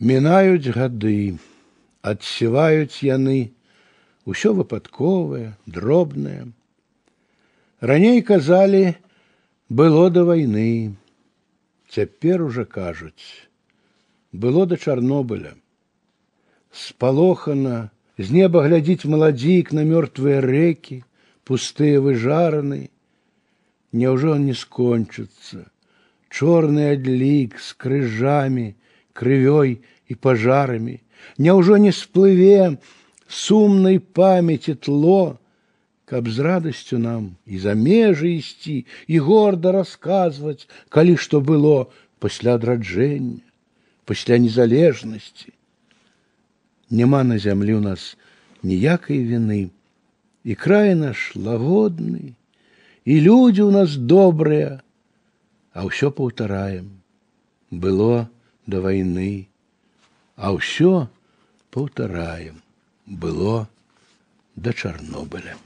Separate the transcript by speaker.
Speaker 1: Мінаюць гады, адсіваюць яны, усё выпадковае, дробнае. Раней казалі, было да вайны, цяпер уже кажуць, было да Чарнобыля. Спалохана, з неба глядзіць маладзік на мёртвыя рэкі, пустыя выжараны. Няўжо он не скончыцца? Чорны адлік з крыжамі, крывёй і пажарамі. Няўжо не сплыве сумнай памяці тло, каб з радасцю нам і за межы ісці і горда расказваць, калі што было пасля адраджэння, пасля незалежнасці. Няма на зямлі ў нас ніякай віны, і край наш лагодны, і людзі ў нас добрыя, а ўсё паўтараем. Было да вайны, а ўсё паўтараем было да Чарнобыля.